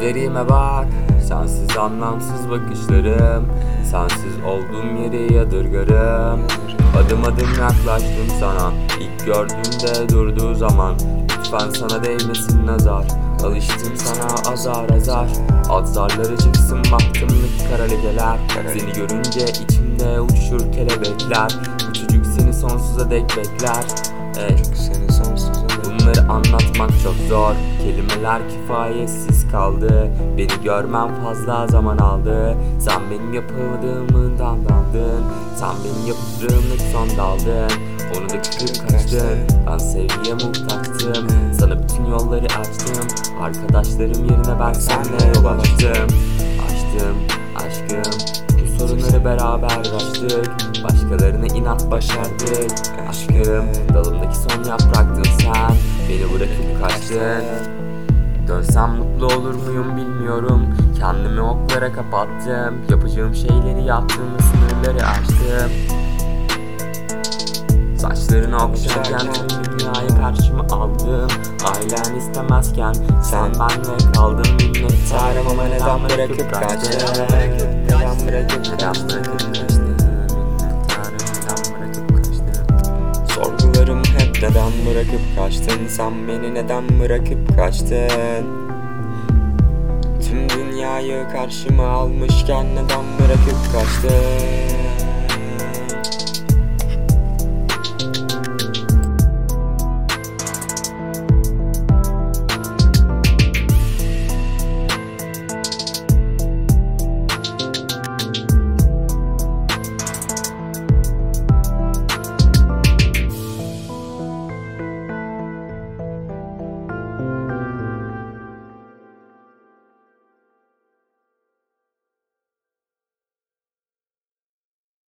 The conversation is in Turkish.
Gözlerime bak. Sensiz anlamsız bakışlarım. Sensiz olduğum yeri yadırgarım Adım adım yaklaştım sana. İlk gördüğümde durduğu zaman Lütfen sana değmesin nazar. Alıştım sana azar azar. Alt zarları çıksın baktım kara lekeler. Seni görünce içimde uçuşur kelebekler. Bu çocuk seni sonsuza dek bekler. Ey, Seni Bunları anlatmak çok zor. Kelimeler kifayetsiz kaldı. Beni görmem fazla zaman aldı. Sen benim yapıldığımdan dandın Sen benim yaptığımın son daldın. Onu da kırıp kaçtın. Ben sevgiye muhtaçtım. Sana bütün yolları açtım. Arkadaşlarım yerine ben seninle yol açtım. Açtım aşkım. Bu sorunları beraber açtık Başkalarına inat başardık. Aşkım dalımdaki son yapraktın sen. Beni bırakıp kaçtın. Dönsem mutlu olur muyum bilmiyorum. Kendimi oklara kapattım. Yapacağım şeyleri yaptım sınırları aştım. Saçlarını okşarken tüm dünyayı karşıma aldım. Ailen istemezken sen benle kaldın. Minnettarım ama neden bırakıp kaçtın? Neden bırakıp kaçtın neden bırakıp kaçtın? Sen beni neden bırakıp kaçtın? Tüm dünyayı karşıma almışken neden bırakıp kaçtın